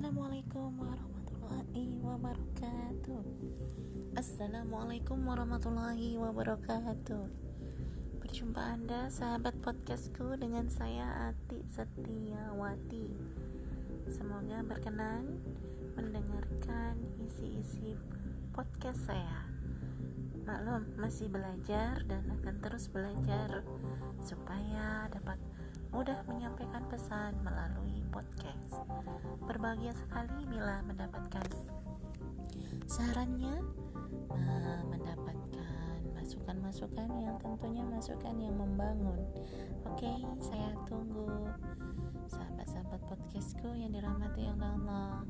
Assalamualaikum warahmatullahi wabarakatuh. Assalamualaikum warahmatullahi wabarakatuh. Berjumpa anda sahabat podcastku dengan saya Ati Setiawati. Semoga berkenan mendengarkan isi-isi podcast saya. Maklum masih belajar dan akan terus belajar Supaya mudah menyampaikan pesan melalui podcast. Berbahagia sekali bila mendapatkan sarannya, uh, mendapatkan masukan-masukan yang tentunya masukan yang membangun. Oke, saya tunggu sahabat-sahabat podcastku yang dirahmati Allah.